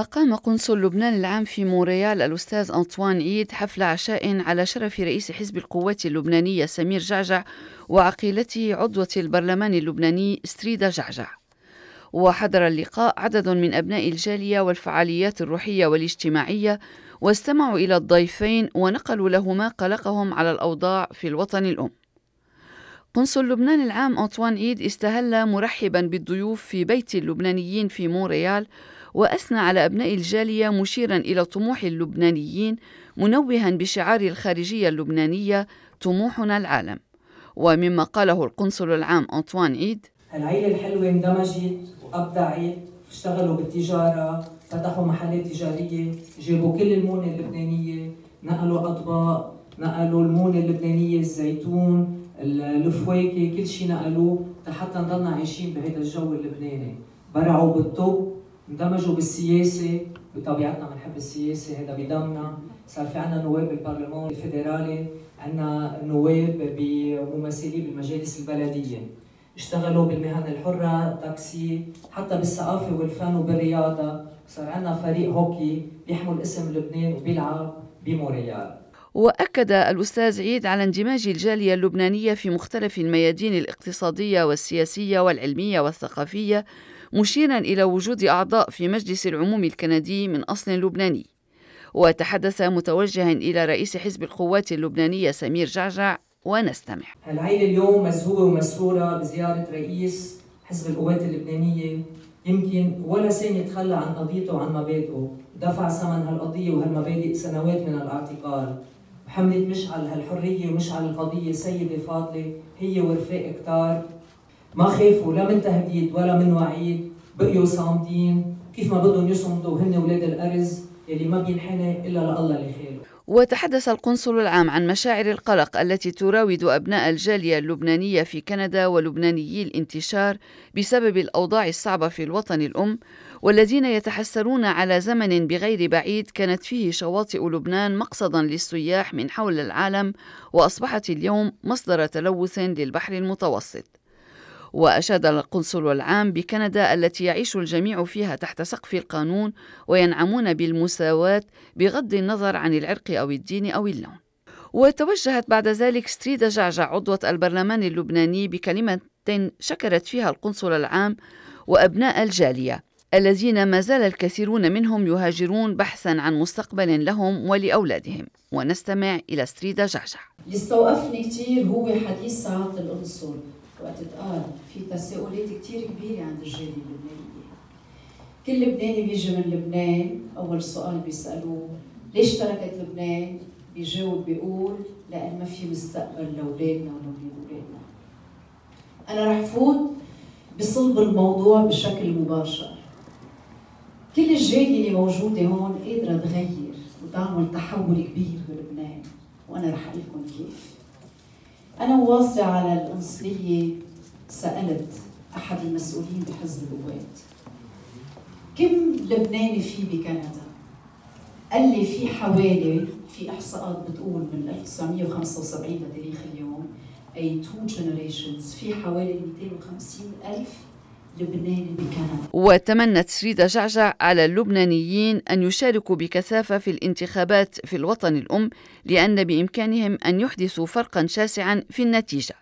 أقام قنصل لبنان العام في مونريال الأستاذ أنطوان عيد حفل عشاء على شرف رئيس حزب القوات اللبنانية سمير جعجع وعقيلته عضوة البرلمان اللبناني ستريدا جعجع. وحضر اللقاء عدد من أبناء الجالية والفعاليات الروحية والاجتماعية واستمعوا إلى الضيفين ونقلوا لهما قلقهم على الأوضاع في الوطن الأم. قنصل لبنان العام أنطوان عيد استهل مرحبا بالضيوف في بيت اللبنانيين في مونريال وأثنى على أبناء الجالية مشيرا إلى طموح اللبنانيين منوها بشعار الخارجية اللبنانية طموحنا العالم. ومما قاله القنصل العام أنطوان عيد العيلة الحلوة اندمجت وأبدعت اشتغلوا بالتجارة فتحوا محلات تجارية جابوا كل المونة اللبنانية نقلوا أطباق نقلوا المونة اللبنانية الزيتون الفواكه كل شيء نقلوه حتى نضلنا عايشين بهذا الجو اللبناني. برعوا بالطب اندمجوا بالسياسة بطبيعتنا بنحب السياسة هذا بدمنا. صار في عندنا نواب بالبرلمان الفيدرالي عندنا نواب بممثلين بالمجالس البلدية. اشتغلوا بالمهن الحرة تاكسي حتى بالثقافة والفن وبالرياضة. صار عندنا فريق هوكي بيحمل اسم لبنان وبيلعب بموريال. وأكد الأستاذ عيد على اندماج الجالية اللبنانية في مختلف الميادين الاقتصادية والسياسية والعلمية والثقافية مشيرا إلى وجود أعضاء في مجلس العموم الكندي من أصل لبناني. وتحدث متوجها إلى رئيس حزب القوات اللبنانية سمير جعجع ونستمع. العيلة اليوم مزهوبة ومسرورة بزيارة رئيس حزب القوات اللبنانية. يمكن ولا ثانية تخلى عن قضيته وعن مبادئه. دفع ثمن هالقضية وهالمبادئ سنوات من الاعتقال. حملت مشعل هالحرية ومشعل القضية سيدة فاضلة هي ورفاق كتار ما خافوا لا من تهديد ولا من وعيد بقيوا صامدين. كيف ما بدهم يصمدوا هن ولاد الأرز يلي ما بينحنى إلا لله اللي خاله وتحدث القنصل العام عن مشاعر القلق التي تراود أبناء الجالية اللبنانية في كندا ولبنانيي الانتشار بسبب الأوضاع الصعبة في الوطن الأم والذين يتحسرون على زمن بغير بعيد كانت فيه شواطئ لبنان مقصدا للسياح من حول العالم وأصبحت اليوم مصدر تلوث للبحر المتوسط. وأشاد القنصل العام بكندا التي يعيش الجميع فيها تحت سقف القانون وينعمون بالمساواة بغض النظر عن العرق أو الدين أو اللون. وتوجهت بعد ذلك ستريدا جعجع عضوة البرلمان اللبناني بكلمة شكرت فيها القنصل العام وأبناء الجالية الذين ما زال الكثيرون منهم يهاجرون بحثا عن مستقبل لهم ولأولادهم. ونستمع إلى ستريدا جعجع. يستوقفني كثير هو حديث سعادة القنصل. وقت اتقال في تساؤلات كثير كبيرة عند الجالية اللبنانية كل لبناني بيجي من لبنان أول سؤال بيسألوه ليش تركت لبنان؟ بيجاوب بيقول لأن ما في مستقبل لأولادنا ولأولاد أولادنا أنا رح فوت بصلب الموضوع بشكل مباشر كل الجالية اللي موجودة هون قادرة تغير وتعمل تحول كبير بلبنان وأنا رح أقول لكم كيف أنا واصلة على القنصلية سألت أحد المسؤولين بحزب القوات كم لبناني في بكندا؟ قال لي في حوالي في إحصاءات بتقول من 1975 لتاريخ اليوم أي two generations في حوالي 250 ألف لبناني بكندا. وتمنت سريدة جعجع على اللبنانيين أن يشاركوا بكثافة في الانتخابات في الوطن الأم لأن بإمكانهم أن يحدثوا فرقا شاسعا في النتيجة.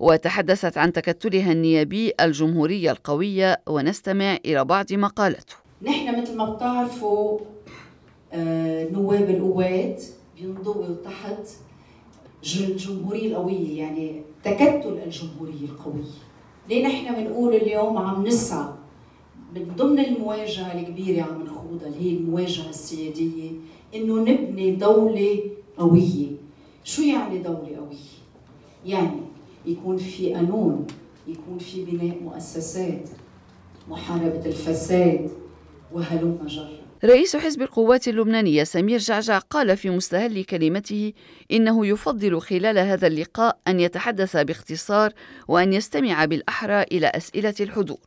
وتحدثت عن تكتلها النيابي الجمهورية القوية ونستمع إلى بعض مقالته. نحن مثل ما بتعرفوا آه، نواب القوات بينضووا تحت الجمهورية القوية يعني تكتل الجمهورية القوية. ليه نحن بنقول اليوم عم نسعى من ضمن المواجهة الكبيرة عم نخوضها اللي هي المواجهة السيادية إنه نبني دولة قوية شو يعني دولة قوية؟ يعني يكون في قانون يكون في بناء مؤسسات محاربة الفساد وهلم جرا رئيس حزب القوات اللبنانية سمير جعجع قال في مستهل كلمته إنه يفضل خلال هذا اللقاء أن يتحدث باختصار وأن يستمع بالأحرى إلى أسئلة الحضور.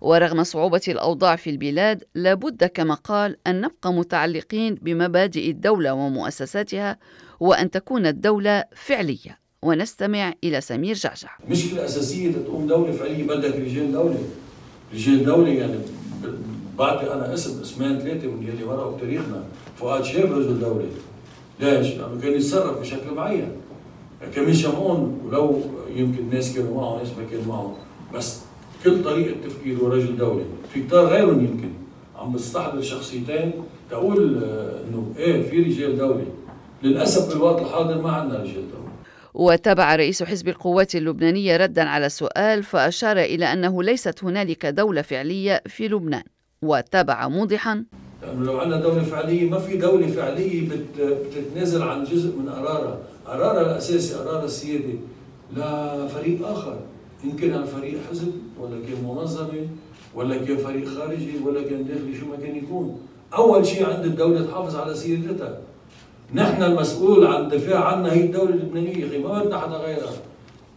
ورغم صعوبة الأوضاع في البلاد لابد كما قال أن نبقى متعلقين بمبادئ الدولة ومؤسساتها وأن تكون الدولة فعلية. ونستمع إلى سمير جعجع. المشكلة الأساسية تقوم دولة فعلية بدك رجال دولة. رجال دولة يعني بعطي أنا اسم اسمين ثلاثة من يلي مرقوا بتاريخنا فؤاد شاب رجل دوله ليش؟ لأنه كان يتصرف بشكل معين كمين شمعون ولو يمكن ناس كانوا معه ناس ما كانوا معه بس كل طريقه تفكيره رجل دوله في كتار غيرهم يمكن عم بستحضر شخصيتين تقول انه إيه في رجال دوله للاسف بالوقت الحاضر ما عندنا رجال دوله وتابع رئيس حزب القوات اللبنانية ردا على السؤال فأشار إلى أنه ليست هنالك دولة فعلية في لبنان وتابع موضحا. لو عندنا دولة فعلية ما في دولة فعلية بت بتتنازل عن جزء من قرارها، قرارها الأساسي قرار السيادة. لفريق آخر، يمكن كان فريق حزب ولا كان منظمة ولا كان فريق خارجي ولا كان داخلي شو ما كان يكون، أول شيء عند الدولة تحافظ على سيادتها. نحن المسؤول عن الدفاع عنها هي الدولة اللبنانية، أخي ما بدنا حدا غيرها.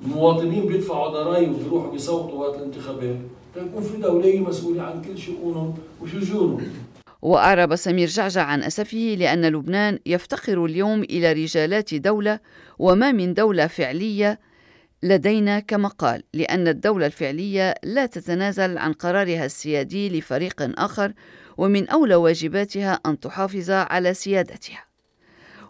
المواطنين بيدفعوا ضرائب وبيروحوا بيصوتوا وقت الانتخابات، تكون في دولة مسؤولة عن كل شؤونهم وشجونهم وأعرب سمير جعجع عن أسفه لأن لبنان يفتقر اليوم إلى رجالات دولة وما من دولة فعلية لدينا كما قال لأن الدولة الفعلية لا تتنازل عن قرارها السيادي لفريق آخر ومن أولى واجباتها أن تحافظ على سيادتها.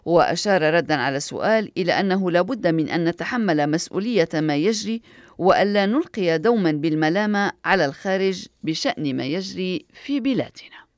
وأشار ردا على السؤال إلى أنه لا بد من أن نتحمل مسؤولية ما يجري وألا نلقي دوما بالملامة على الخارج بشأن ما يجري في بلادنا.